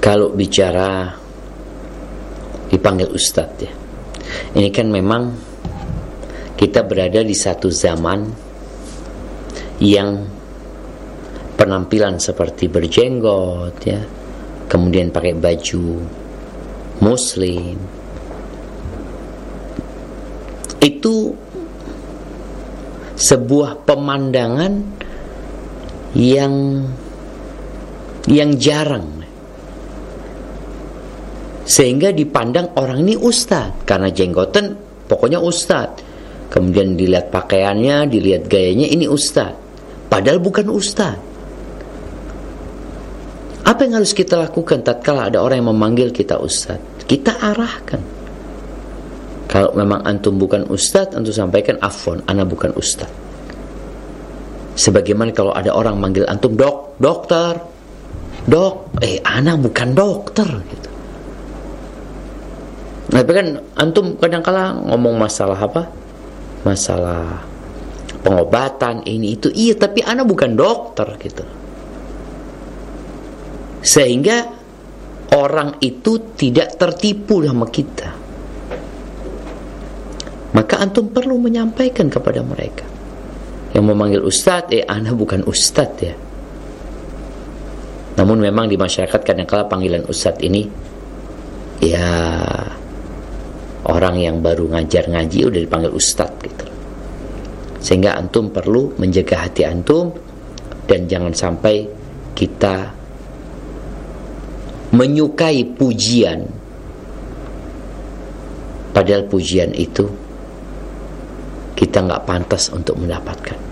kalau bicara dipanggil ustadz ya. Ini kan memang kita berada di satu zaman yang penampilan seperti berjenggot ya kemudian pakai baju muslim. Itu sebuah pemandangan yang yang jarang sehingga dipandang orang ini ustadz karena jenggotan pokoknya ustadz kemudian dilihat pakaiannya dilihat gayanya ini ustadz padahal bukan ustadz apa yang harus kita lakukan tatkala ada orang yang memanggil kita ustadz kita arahkan. Kalau memang antum bukan ustadz, antum sampaikan afwan, ana bukan ustadz. Sebagaimana kalau ada orang manggil antum dok, dokter, dok, eh ana bukan dokter gitu. Tapi kan antum kadang-kala ngomong masalah apa? Masalah pengobatan ini itu iya tapi ana bukan dokter gitu. Sehingga orang itu tidak tertipu sama kita maka antum perlu menyampaikan kepada mereka yang memanggil ustadz eh anak bukan ustadz ya namun memang di masyarakat kadang-kala panggilan ustadz ini ya orang yang baru ngajar ngaji udah dipanggil ustadz gitu. Sehingga antum perlu menjaga hati antum dan jangan sampai kita menyukai pujian. Padahal pujian itu kita nggak pantas untuk mendapatkan